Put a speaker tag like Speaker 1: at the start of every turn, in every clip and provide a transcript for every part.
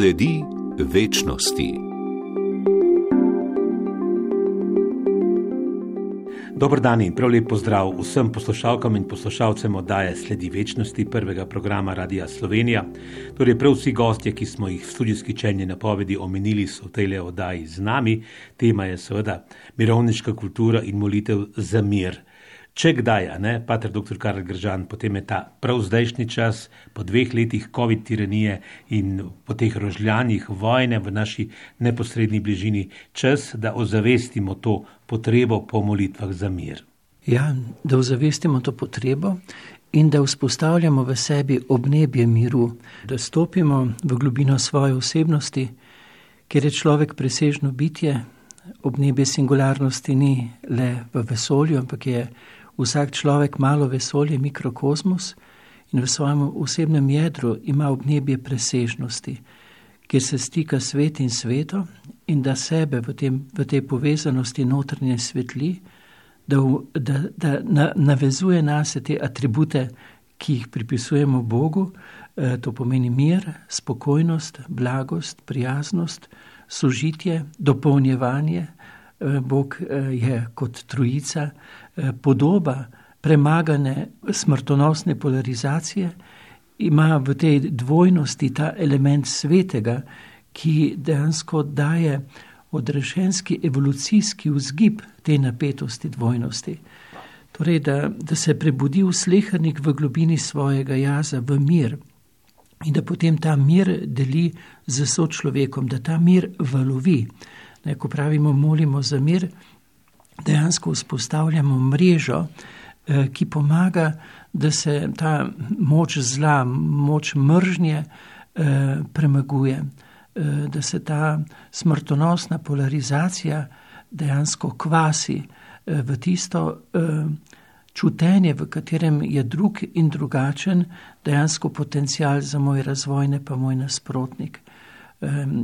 Speaker 1: Sledi večnosti.
Speaker 2: Dobro dan in prav lep pozdrav vsem poslušalkam in poslušalcem oddaje Sledi večnosti prvega programa Radia Slovenija. Torej, prav vsi gostje, ki smo jih v študijski čenji napovedi omenili, so v tej oddaji z nami. Tema je seveda mirovniška kultura in molitev za mir. Če kdaj, ne, pater dr. Karl Gržan, potem je ta prav zdajšnji čas, po dveh letih COVID tiranije in po teh rožljanjih vojne v naši neposrednji bližini, čas, da ozavestimo to potrebo po molitvah za mir.
Speaker 3: Ja, da ozavestimo to potrebo in da vzpostavljamo v sebi obnebje miru, da stopimo v globino svoje osebnosti, ker je človek presežno bitje. Obnebje singularnosti ni le v vesolju, ampak je Vsak človek malo vesolje, mikrokozmos in v svojem osebnem jedru ima obnebje presežnosti, kjer se stika svet in sveto in da sebe v, tem, v tej povezanosti notranje svetli, da, da, da na, navezuje nas te atribute, ki jih pripisujemo Bogu, eh, to pomeni mir, spokojnost, blagost, prijaznost, sožitje, dopolnjevanje. Eh, Bog eh, je kot trojica, Eh, podoba premagane smrtonosne polarizacije ima v tej dvojnosti ta element svetega, ki dejansko daje odrešenski evolucijski vzgib te napetosti dvojnosti. Torej, da, da se prebudi vslehrnik v globini svojega jaza, v mir in da potem ta mir deli z sočlovekom, da ta mir valovi. Ne, ko pravimo, molimo za mir, dejansko vzpostavljamo mrežo, eh, ki pomaga, da se ta moč zla, moč mržnje eh, premaguje, eh, da se ta smrtonosna polarizacija dejansko kvasi v tisto čutenje, v katerem je drug in drugačen, dejansko potencial za moj razvoj, ne pa moj nasprotnik.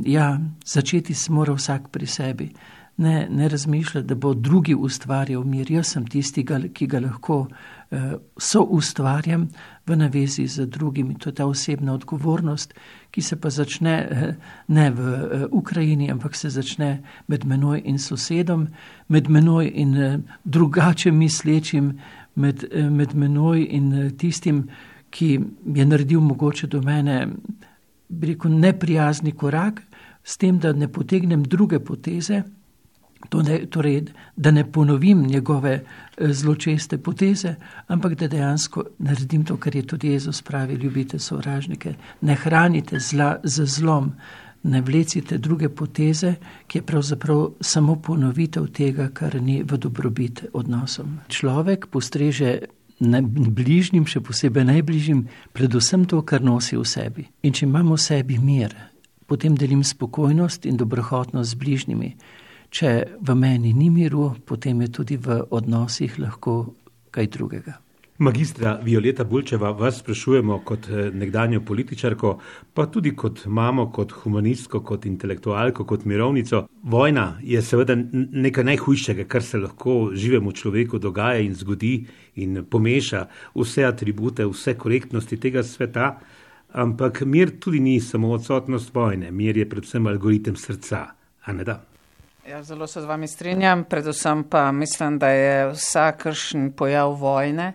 Speaker 3: Ja, začeti se mora vsak pri sebi ne, ne razmišlja, da bo drugi ustvarjal mir. Jaz sem tisti, ki ga lahko uh, so ustvarjam v navezi z drugimi. To je ta osebna odgovornost, ki se pa začne uh, ne v uh, Ukrajini, ampak se začne med menoj in sosedom, med menoj in drugače mislečim, med, med menoj in tistim, ki je naredil mogoče do mene, bi rekel, neprijazni korak. S tem, da ne potegnem druge poteze, Ne, torej, da ne ponovim njegove eh, zločeste poteze, ampak da dejansko naredim to, kar je tudi Jezus pravi: ljubite sovražnike, ne hranite zla z zlom, ne vlecite druge poteze, ki je pravzaprav samo ponovitev tega, kar ni v dobrobit odnosom. Človek postreže bližnjim, še posebej najbližjim, predvsem to, kar nosi v sebi. In če imamo v sebi mir, potem delim spokojnost in dobrohotnost z bližnjimi. Če v meni ni miru, potem je tudi v odnosih lahko kaj drugega.
Speaker 2: Magistra Violeta Bulčeva, vas sprašujemo kot eh, nekdanjo političarko, pa tudi kot mamo, kot humanistko, kot intelektualko, kot mirovnico. Vojna je seveda nekaj najhujšega, kar se lahko živemu človeku dogaja in zgodi in pomeša vse atribute, vse korektnosti tega sveta. Ampak mir tudi ni samo odsotnost vojne, mir je predvsem algoritem srca, a ne da?
Speaker 4: Ja, zelo se z vami strinjam, predvsem pa mislim, da je vsakršen pojav vojne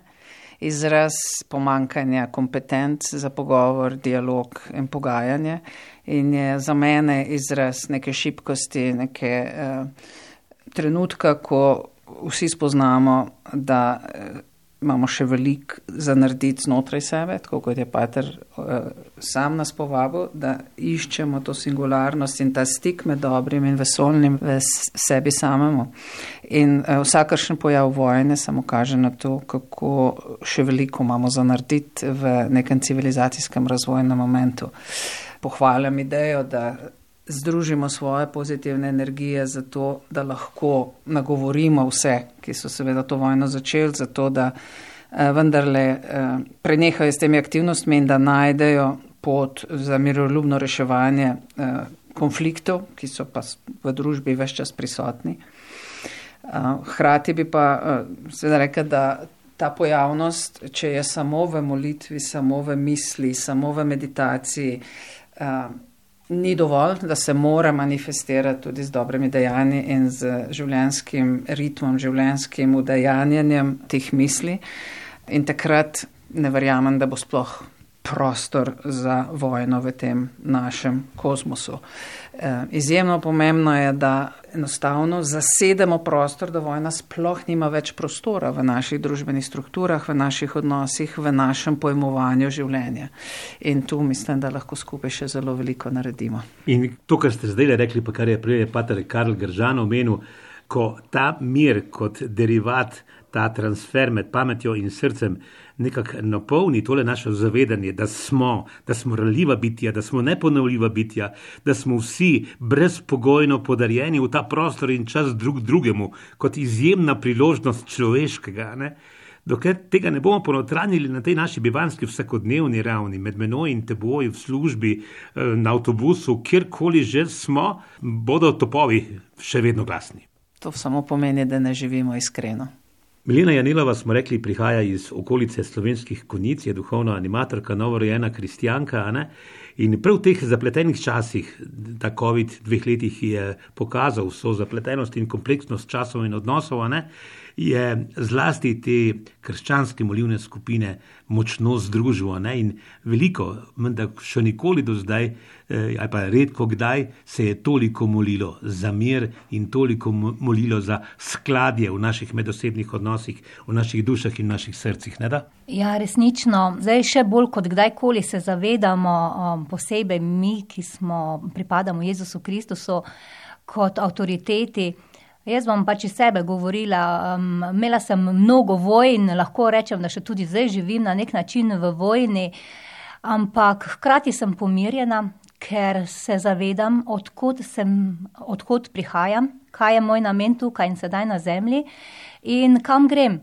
Speaker 4: izraz pomankanja kompetenc za pogovor, dialog in pogajanje. In je za mene izraz neke šibkosti, neke uh, trenutka, ko vsi spoznamo, da uh, imamo še veliko za narediti znotraj sebe, tako kot je Pater uh, sam nas povabil, da iščemo to singularnost in ta stik med dobrim in vesolnim v sebi samemu. In uh, vsakršen pojav vojne samo kaže na to, kako še veliko imamo za narediti v nekem civilizacijskem razvojnem momentu. Pohvaljam idejo, da združimo svoje pozitivne energije za to, da lahko nagovorimo vse, ki so seveda to vojno začeli, zato da eh, vendarle eh, prenehajo s temi aktivnostmi in da najdejo pot za miroljubno reševanje eh, konfliktov, ki so pa v družbi več čas prisotni. Hrati bi pa seveda rekel, da ta pojavnost, če je samo v molitvi, samo v misli, samo v meditaciji, ni dovolj, da se mora manifestirati tudi z dobrimi dejanji in z življenskim ritmom, življenskim udejanjanjem teh misli. In takrat ne verjamem, da bo sploh prostor za vojno v tem našem kosmosu. E, izjemno pomembno je, da enostavno zasedemo prostor, da vojna sploh nima več prostora v naših družbenih strukturah, v naših odnosih, v našem pojmovanju življenja. In tu mislim, da lahko skupaj še zelo veliko naredimo.
Speaker 2: In to, kar ste zdaj rekli, pa kar je prej pater Karl Gržan omenil, ko ta mir kot derivat, ta transfer med pametjo in srcem nekako napolni tole naše zavedanje, da smo, da smo ranljiva bitja, da smo neponovljiva bitja, da smo vsi brezpogojno podarjeni v ta prostor in čas drug drugemu kot izjemna priložnost človeškega. Ne? Dokler tega ne bomo ponotranili na tej naši bivanski vsakodnevni ravni, med menoj in teboj, v službi, eh, na avtobusu, kjerkoli že smo, bodo topovi še vedno glasni.
Speaker 4: To samo pomeni, da ne živimo iskreno.
Speaker 2: Milena Janilova, smo rekli, prihaja iz okolice slovenskih konic, je duhovna animatorka, novorojena kristijanka. In prav v teh zapletenih časih, ta COVID dveh letih je pokazal vso zapletenost in kompleksnost časov in odnosov, je zlasti te krščanske molivne skupine močno združilo. Ne? In veliko, menda še nikoli do zdaj, eh, ali pa redko kdaj, se je toliko molilo za mir in toliko molilo za skladje v naših medosebnih odnosih, v naših dušah in naših srcih.
Speaker 5: Ja, resnično. Zdaj še bolj kot kdajkoli se zavedamo, um, posebej mi, ki smo, pripadamo Jezusu Kristusu kot avtoriteti. Jaz bom pač iz sebe govorila. Um, imela sem mnogo vojn, lahko rečem, da še tudi zdaj živim na nek način v vojni, ampak hkrati sem pomirjena, ker se zavedam, odkud, sem, odkud prihajam, kaj je moj namen tukaj in sedaj na zemlji in kam grem.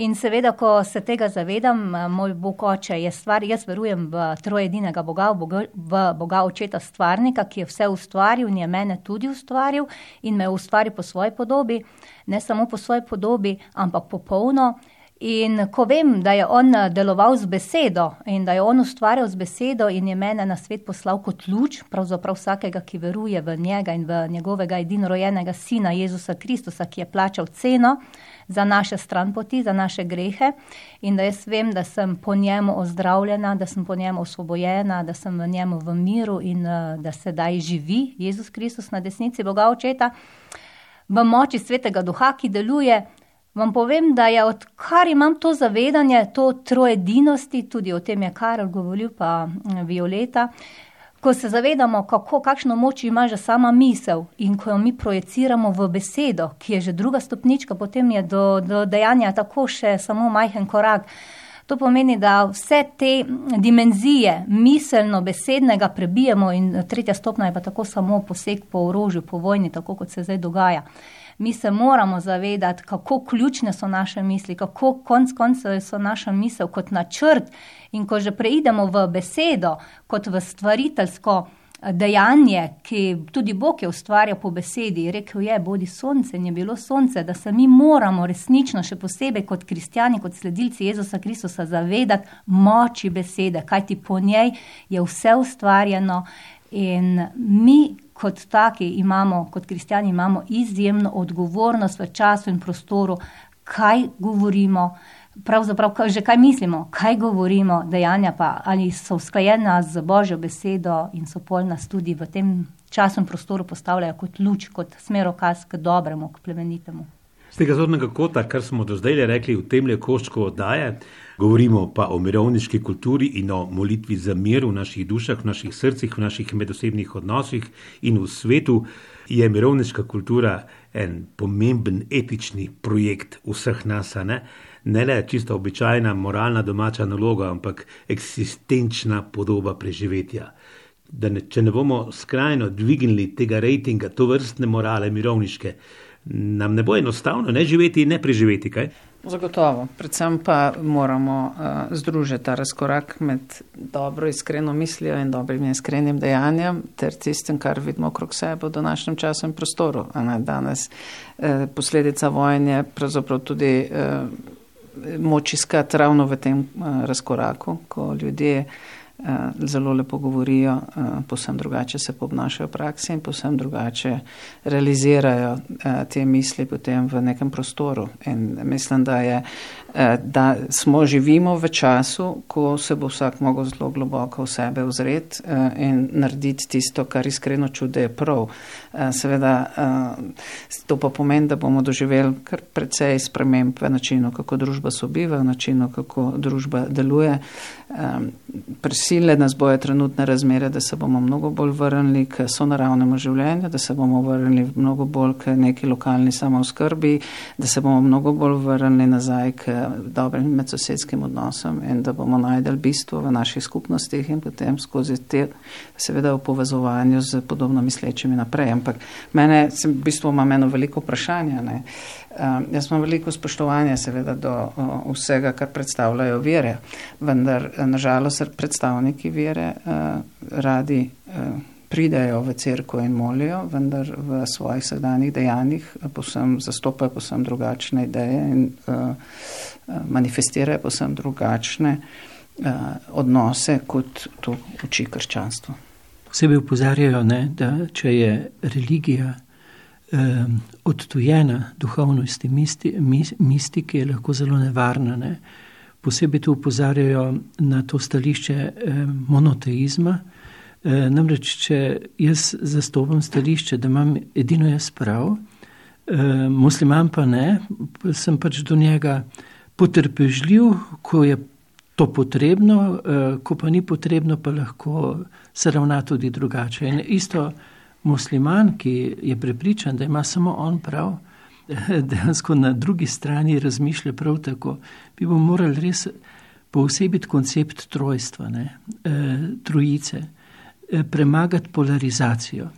Speaker 5: In seveda, ko se tega zavedam, eh, moj Bog oče je stvar, jaz verujem v trojedinega Boga, v Boga, v Boga očeta stvarnika, ki je vse ustvaril in je mene tudi ustvaril in me ustvari po svoji podobi, ne samo po svoji podobi, ampak popolno. In ko vem, da je on eh, deloval z besedo in da je on ustvarjal z besedo in je mene na svet poslal kot luč, pravzaprav vsakega, ki veruje v njega in v njegovega edinorojenega sina Jezusa Kristusa, ki je plačal ceno, za naše stranpoti, za naše grehe in da jaz vem, da sem po njemu ozdravljena, da sem po njemu osvobojena, da sem v njemu v miru in uh, da sedaj živi Jezus Kristus na desnici Boga Očeta, v moči svetega duha, ki deluje. Vam povem, da je odkar imam to zavedanje, to trojedinosti, tudi o tem je Karel govoril, pa eh, Violeta, ko se zavedamo, kako, kakšno moč ima že sama misel in ko jo mi projiciramo v besedo, ki je že druga stopnička, potem je do, do dejanja tako še samo majhen korak. To pomeni, da vse te dimenzije miselno-besednega prebijemo, in tretja stopna je pa tako samo poseg po orožju, po vojni, tako kot se zdaj dogaja mi se moramo zavedati, kako ključne so naše misli, kako konc koncev so naša misel kot načrt. In ko že preidemo v besedo, kot v stvariteljsko eh, dejanje, ki tudi Bog je ustvarjal po besedi, rekel je: Bodi sonce in je bilo sonce, da se mi moramo resnično, še posebej kot kristijani, kot sledilci Jezusa Kristusa, zavedati moči besede, kajti po njej je vse ustvarjeno in mi kot taki imamo, kot kristijani, imamo izjemno odgovornost v času in prostoru, kaj govorimo, pravzaprav že kaj mislimo, kaj govorimo, dejanja pa ali so usklajena z Božjo besedo in so pol nas tudi v tem času in prostoru postavljajo kot luč, kot smerokaz k dobremu, k plemenitemu.
Speaker 2: Z tega zornega kota, kar smo do zdaj rekli v tem le koščku oddaje, govorimo pa o mirovniški kulturi in o molitvi za mir v naših dušah, v naših srcih, v naših medosebnih odnosih in v svetu, je mirovniška kultura en pomemben etični projekt vseh nas. Ne? ne le čisto običajna moralna domača naloga, ampak eksistenčna podoba preživetja. Ne, če ne bomo skrajno dvignili tega rejtinga, to vrstne morale mirovniške, nam ne bo enostavno ne živeti in ne preživeti. Kaj?
Speaker 4: Zagotovo. Predvsem pa moramo uh, združiti ta razkorak med dobro, iskreno mislijo in dobrim in iskrenim dejanjem ter tistim, kar vidimo okrog sebe v današnjem času in prostoru. Danes uh, posledica vojne je pravzaprav tudi uh, moč iskati ravno v tem uh, razkoraku, ko ljudje zelo lepo govorijo, posem drugače se obnašajo v praksi in posem drugače realizirajo te misli potem v nekem prostoru. In mislim, da, je, da smo živimo v času, ko se bo vsak mogel zelo globoko v sebe ozret in narediti tisto, kar iskreno čude je prav. Seveda, to pa pomeni, da bomo doživeli kar precej sprememb v načinu, kako družba sobiva, v načinu, kako družba deluje. Prisile nas boje trenutne razmere, da se bomo mnogo bolj vrnili k sonaravnemu življenju, da se bomo vrnili mnogo bolj k neki lokalni samooskrbi, da se bomo mnogo bolj vrnili nazaj k dobrim medsosedskim odnosom in da bomo najdel bistvo v naših skupnostih in potem skozi te, seveda v povezovanju z podobno mislečimi naprej. Ampak mene, v bistvu imam eno veliko vprašanje. Ne? Uh, jaz imam veliko spoštovanja seveda do uh, vsega, kar predstavljajo vere, vendar nažalost predstavniki vere uh, radi uh, pridejo v crkvo in molijo, vendar v svojih vsakdanjih dejanjih posem zastopajo posem drugačne ideje in uh, manifestirajo posem drugačne uh, odnose, kot to uči krščanstvo.
Speaker 3: Posebej upozarjajo, ne, da če je religija eh, odtujena duhovnosti, misti, mistike je lahko zelo nevarna. Ne. Posebej tu upozarjajo na to stališče eh, monoteizma. Eh, namreč, če jaz zastopam stališče, da imam edino jaz prav, eh, musliman pa ne, sem pač do njega potrpežljiv, ko je to potrebno, eh, ko pa ni potrebno, pa lahko se ravna tudi drugače. In isto, musliman, ki je prepričan, da ima samo on prav, dejansko na drugi strani razmišlja prav tako, bi bomo morali res posebiti koncept trojstva, ne, e, trojice, premagati polarizacijo.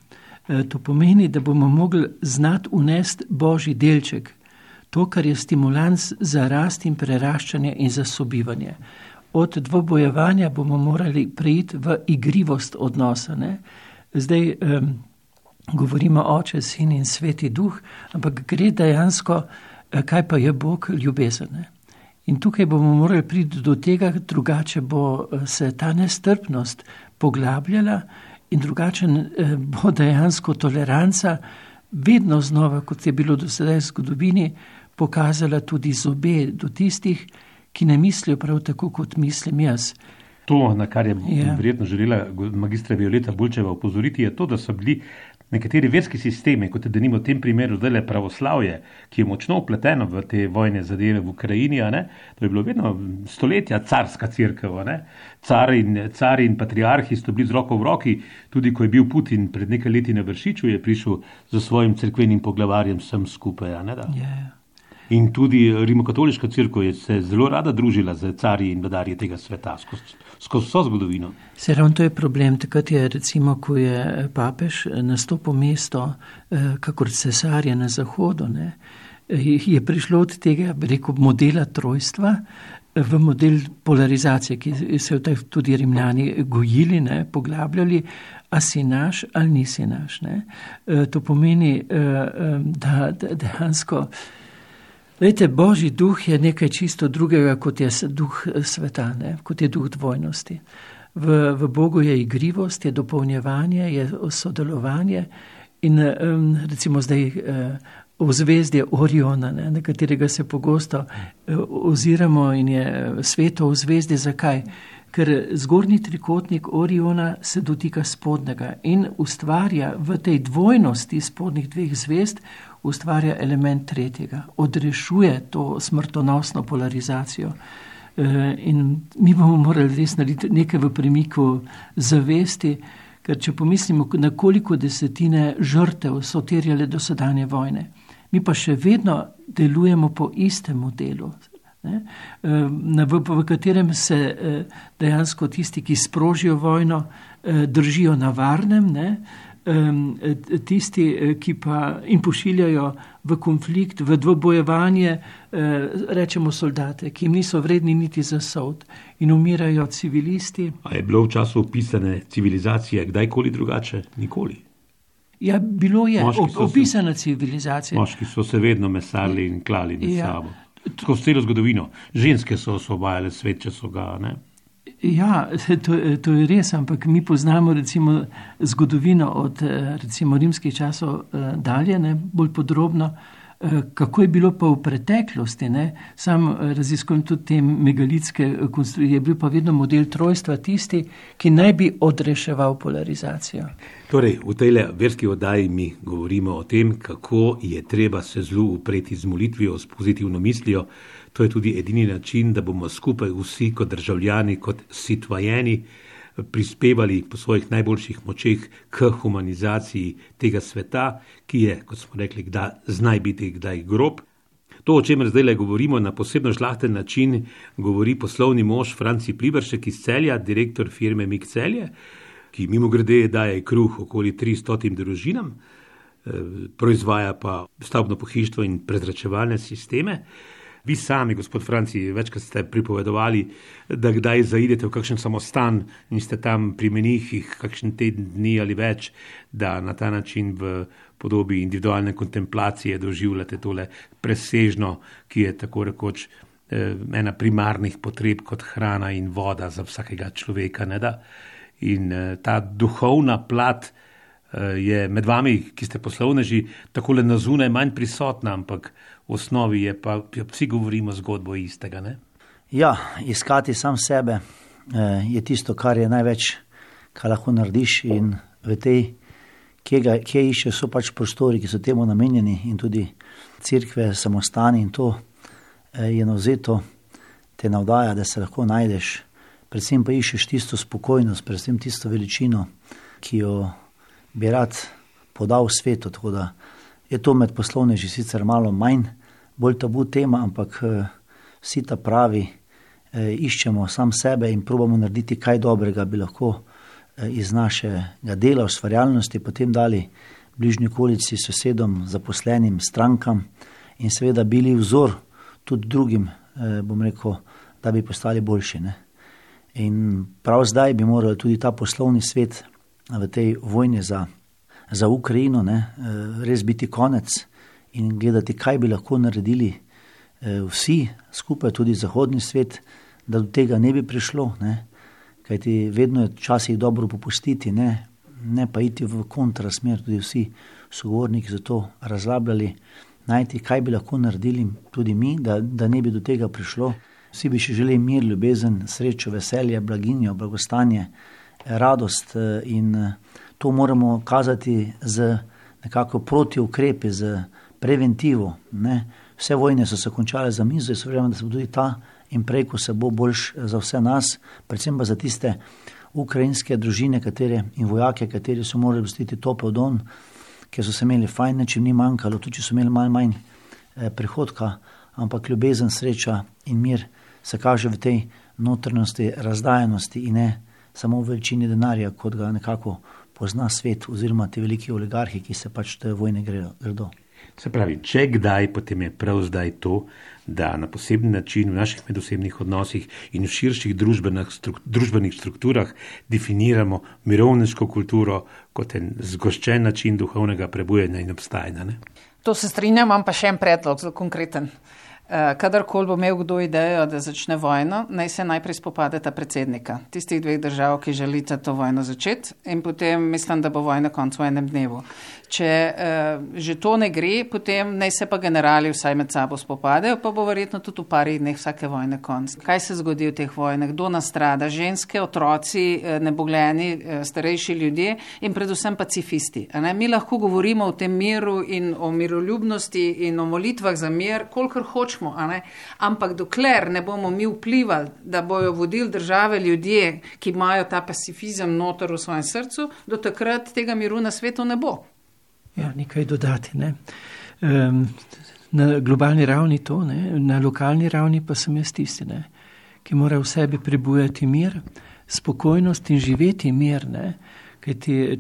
Speaker 3: E, to pomeni, da bomo mogli znati unesti božji delček, to, kar je stimulans za rast in preraščanje in za sobivanje. Od dvobojevanja bomo morali preiti v igrivost odnosa. Ne. Zdaj, um, govorimo oče, sin in sveti duh, ampak gre dejansko, eh, kaj pa je Bog ljubezen. In tukaj bomo morali priti do tega, drugače bo eh, se ta nestrpnost poglabljala in drugače eh, bo dejansko toleranca vedno znova, kot je bilo do sedaj v zgodovini, pokazala tudi zobe do tistih, ki ne mislijo prav tako, kot mislim jaz.
Speaker 2: To, na kar je ja. verjetno želela magistra Violeta Bulčeva upozoriti, je to, da so bili nekateri verski sistemi, kot je denimo v tem primeru zdaj le pravoslavje, ki je močno upleteno v te vojne zadeve v Ukrajini, to je bilo vedno stoletja carska crkva. Car in, car in patriarhi so bili z roko v roki, tudi ko je bil Putin pred nekaj leti na vršiču, je prišel za svojim crkvenim poglavarjem sem skupaj. In tudi rimokatoliška crkva je se zelo rada družila z carji in vladarji tega sveta skozi, skozi vso zgodovino.
Speaker 3: Se ravno to je problem. Takrat je, recimo, ko je papež nastopil mesto, eh, kakor cesarje na zahodu, ne, je prišlo od tega, rekel, modela trojstva v model polarizacije, ki so jo tudi rimljani gojili, ne, poglabljali, a si naš ali nisi naš. Ne. Eh, to pomeni, eh, da dejansko. Vete, Božji duh je nekaj čisto drugega, kot je duh eh, sveta, ne? kot je duh dvojnosti. V, v Bogu je igrivost, je dopolnjevanje, je sodelovanje in recimo zdaj eh, v zvezdi Oriona, ne? na katerega se pogosto eh, oziramo in je sveto v zvezdi. Zakaj? Ker zgornji trikotnik Oriona se dotika spodnega in ustvarja v tej dvojnosti spodnjih dveh zvezd ustvarja element tretjega, odrešuje to smrtonosno polarizacijo. Eh, in mi bomo morali res narediti nekaj v premiku zavesti, ker če pomislimo, na koliko desetine žrtev so terjale dosedanje vojne, mi pa še vedno delujemo po istem modelu. Ne, eh, v, v katerem se eh, dejansko tisti, ki sprožijo vojno, držijo na varnem, ne, tisti, eh, ki pa jim pošiljajo v konflikt, v dvobojevanje, eh, rečemo soldate, ki jim niso vredni niti za sod in umirajo civilisti.
Speaker 2: A je bilo v času opisane civilizacije kdajkoli drugače? Nikoli.
Speaker 3: Ja, bilo je opisana civilizacija.
Speaker 2: Moški so se vedno mesali in klali med ja. sabo. Skozi celo zgodovino. Ženske so osvobajale svet, če so ga. Ne?
Speaker 3: Ja, to, to je res, ampak mi poznamo recimo zgodovino od recimo rimskih časov dalje, ne, bolj podrobno. Kako je bilo pa v preteklosti, ne? sam raziskujem tudi te megalitske konstrukcije, je bil pa vedno model trojstva tisti, ki naj bi odreševal polarizacijo.
Speaker 2: Torej, v tej verski oddaji mi govorimo o tem, kako je treba se zlu upreti z molitvijo, s pozitivno mislijo. To je tudi edini način, da bomo skupaj vsi kot državljani, kot sitvajeni, prispevali po svojih najboljših močeh k humanizaciji tega sveta, ki je, kot smo rekli, kdaj znaj biti, kdaj grob. To, o čemer zdaj le govorimo na posebno žlahten način, govori poslovni mož Franci Plivršek iz celja, direktor firme Mik Celje, ki mimo grede daje kruh okoli 300 družinam, eh, proizvaja pa stavbno pohištvo in prezračevalne sisteme. Vi sami, gospod Franci, večkrat ste pripovedovali, da kdaj zaidete v kakšen samostan in ste tam pri menihih, kakšen teden dni ali več, da na ta način v podobi individualne kontemplacije doživljate tole presežno, ki je tako rekoč eh, ena primarnih potreb kot hrana in voda za vsakega človeka. In eh, ta duhovna plat je med vami, ki ste poslovneži, tako le na zunaj manj prisotna, ampak v osnovi je pa, ja, vsi govorimo zgodbo istega. Ne?
Speaker 6: Ja, iskati sam sebe eh, je tisto, kar je največ, kar lahko narediš. In v tej, kje, ga, kje iščeš, so pač prostori, ki so temu namenjeni, in tudi crkve, samostani in to eh, je navzeto, te navdaja, da se lahko najdeš. Predvsem pa iščeš tisto spokojnost, predvsem tisto veličino, ki jo bi rad podal svetu. Tako da je to med poslovneži sicer malo manj, bolj tabu tema, ampak eh, vsi ta pravi, eh, iščemo sam sebe in probamo narediti kaj dobrega, bi lahko eh, iz našega dela, ustvarjalnosti, potem dali bližnji okolici, sosedom, zaposlenim, strankam in seveda bili vzor tudi drugim, bom rekel, da bi postali boljši. Ne? In prav zdaj bi morali tudi ta poslovni svet v tej vojni za za Ukrajino, ne, eh, res biti konec in gledati, kaj bi lahko naredili eh, vsi skupaj, tudi zahodni svet, da do tega ne bi prišlo. Ne. Kajti vedno je včasih dobro popustiti, ne, ne pa iti v kontrasmer, tudi vsi sogovorniki za to razlabljali, najti, kaj bi lahko naredili tudi mi, da, da ne bi do tega prišlo. Vsi bi še želeli mir, ljubezen, srečo, veselje, blaginjo, blagostanje, radost eh, in to moramo kazati z nekako proti ukrepi, z preventivo. Ne. Vse vojne so se končale za mizo in verjamem, da se bo tudi ta in prej, ko se bo boljš za vse nas, predvsem pa za tiste ukrajinske družine katere, in vojake, kateri so morali gostiti topel don, ker so se imeli fajn, če jim ni manjkalo, tudi če so imeli malo manj eh, prihodka, ampak ljubezen, sreča in mir se kaže v tej notrnosti, razdajenosti in ne samo v veličini denarja, kot ga nekako pozna svet, oziroma ti veliki oligarhi, ki se pač te vojne gredo.
Speaker 2: Se pravi, če kdaj, potem je prav zdaj to, da na poseben način v naših medosebnih odnosih in v širših družbenih, struk, družbenih strukturah definiramo mirovniško kulturo kot en zgoščen način duhovnega prebujanja in obstajanja. Ne?
Speaker 4: To se strinjam, imam pa še en predlog, zelo konkreten. Eh, kadarkoli bo imel kdo idejo, da začne vojno, naj se najprej spopadeta predsednika tistih dveh držav, ki želite to vojno začeti, in potem mislim, da bo vojna konc v enem dnevu. Če uh, že to ne gre, potem naj se pa generali vsaj med sabo spopadejo, pa bo verjetno tudi v parih dneh vsake vojne konc. Kaj se zgodi v teh vojnah? Kdo nastrada? Ženske, otroci, eh, nebogljeni, starejši ljudje in predvsem pacifisti. Mi lahko govorimo o tem miru in o miroljubnosti in o molitvah za mir, kolikor hočemo hočemo, ampak dokler ne bomo mi vplivali, da bojo vodili države ljudje, ki imajo ta pacifizem notor v svojem srcu, do takrat tega miru na svetu ne bo.
Speaker 3: Ja, nekaj dodati. Ne? Um, na globalni ravni to, ne? na lokalni ravni pa sem jaz tisti, ne? ki mora v sebi prebujati mir, spokojnost in živeti mir. Ne? Ti,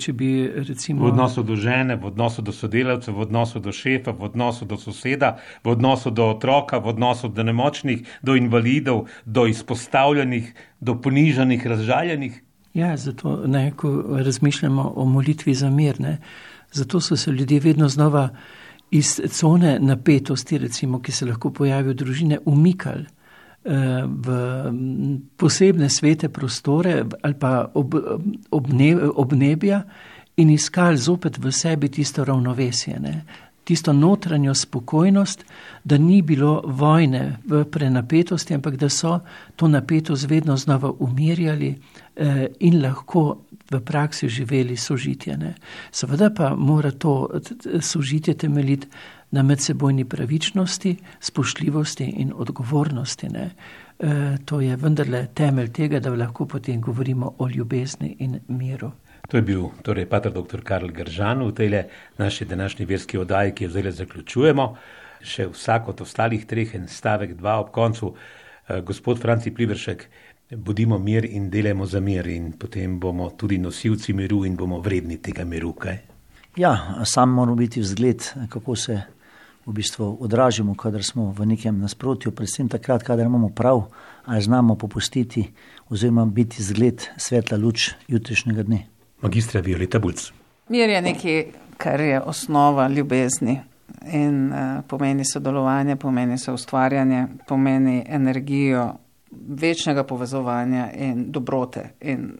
Speaker 3: recimo...
Speaker 2: V odnosu do žene, v odnosu do sodelavcev, v odnosu do šefa, v odnosu do soseda, v odnosu do otroka, v odnosu do nemočnih, do invalidov, do izpostavljenih, do ponižanih, razžaljenih.
Speaker 3: Ja, zato ne, ko razmišljamo o molitvi za mir, ne, zato so se ljudje vedno znova iz cone napetosti, recimo, ki se lahko pojavijo v družine, umikali v posebne svete prostore ali pa ob, obne, obnebja in iskali zopet v sebi tisto ravnovesje, ne? tisto notranjo spokojnost, da ni bilo vojne v prenapetosti, ampak da so to napetost vedno znova umirjali eh, in lahko v praksi živeli sožitje. Ne? Seveda pa mora to sožitje temeljiti na medsebojni pravičnosti, spoštljivosti in odgovornosti. Ne? E, to je vendarle temelj tega, da lahko potem govorimo o ljubezni in miru.
Speaker 2: To je bil torej pater dr. Karl Gržan v tej naši današnji verski oddaji, ki jo zdaj zaključujemo. Še vsak od ostalih treh en stavek, dva ob koncu. E, gospod Franci Plivršek, bodimo mir in delajmo za mir in potem bomo tudi nosilci miru in bomo vredni tega miru. Kaj?
Speaker 6: Ja, sam moramo biti vzgled, kako se v bistvu odražimo, kadar smo v nekem nasprotju, predvsem takrat, kadar imamo prav, ali znamo popustiti, oziroma biti zgled svetla luč jutrišnjega dne.
Speaker 2: Magistra Violeta Bulc.
Speaker 4: Mir je nekaj, kar je osnova ljubezni in uh, pomeni sodelovanje, pomeni se ustvarjanje, pomeni energijo večnega povezovanja in dobrote. In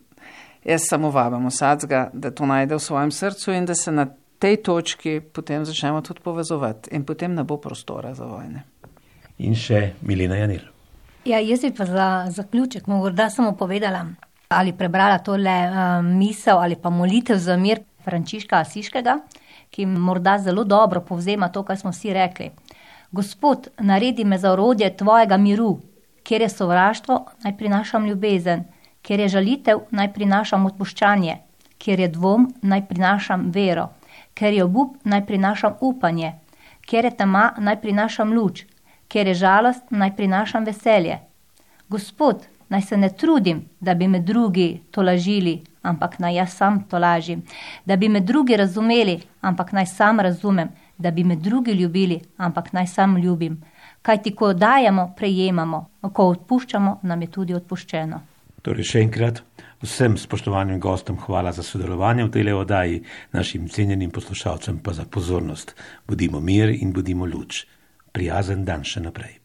Speaker 4: jaz samo vabim vsakega, da to najde v svojem srcu in da se na tej točki potem začnemo tudi povezovati in potem ne bo prostora za vojne.
Speaker 2: In še Milena Janil.
Speaker 5: Ja, jaz bi pa za zaključek morda samo povedala ali prebrala tole um, misel ali pa molitev za mir Frančiška Asiškega, ki morda zelo dobro povzema to, kar smo vsi rekli. Gospod, naredi me za orodje tvojega miru, kjer je sovraštvo, naj prinašam ljubezen, kjer je žalitev, naj prinašam odpuščanje, kjer je dvom, naj prinašam vero ker je obup, naj prinašam upanje, ker je tema, naj prinašam luč, ker je žalost, naj prinašam veselje. Gospod, naj se ne trudim, da bi me drugi tolažili, ampak naj jaz sam tolažim, da bi me drugi razumeli, ampak naj sam razumem, da bi me drugi ljubili, ampak naj sam ljubim. Kaj ti, ko dajemo, prejemamo, ko odpuščamo, nam je tudi odpuščeno.
Speaker 2: Torej, še enkrat vsem spoštovanim gostom hvala za sodelovanje v tej oddaji, našim cenjenim poslušalcem pa za pozornost. Budimo mir in budimo luč. Prijazen dan še naprej.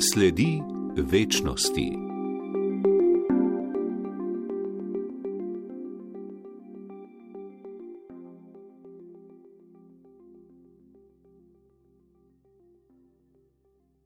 Speaker 1: Sledi večnosti.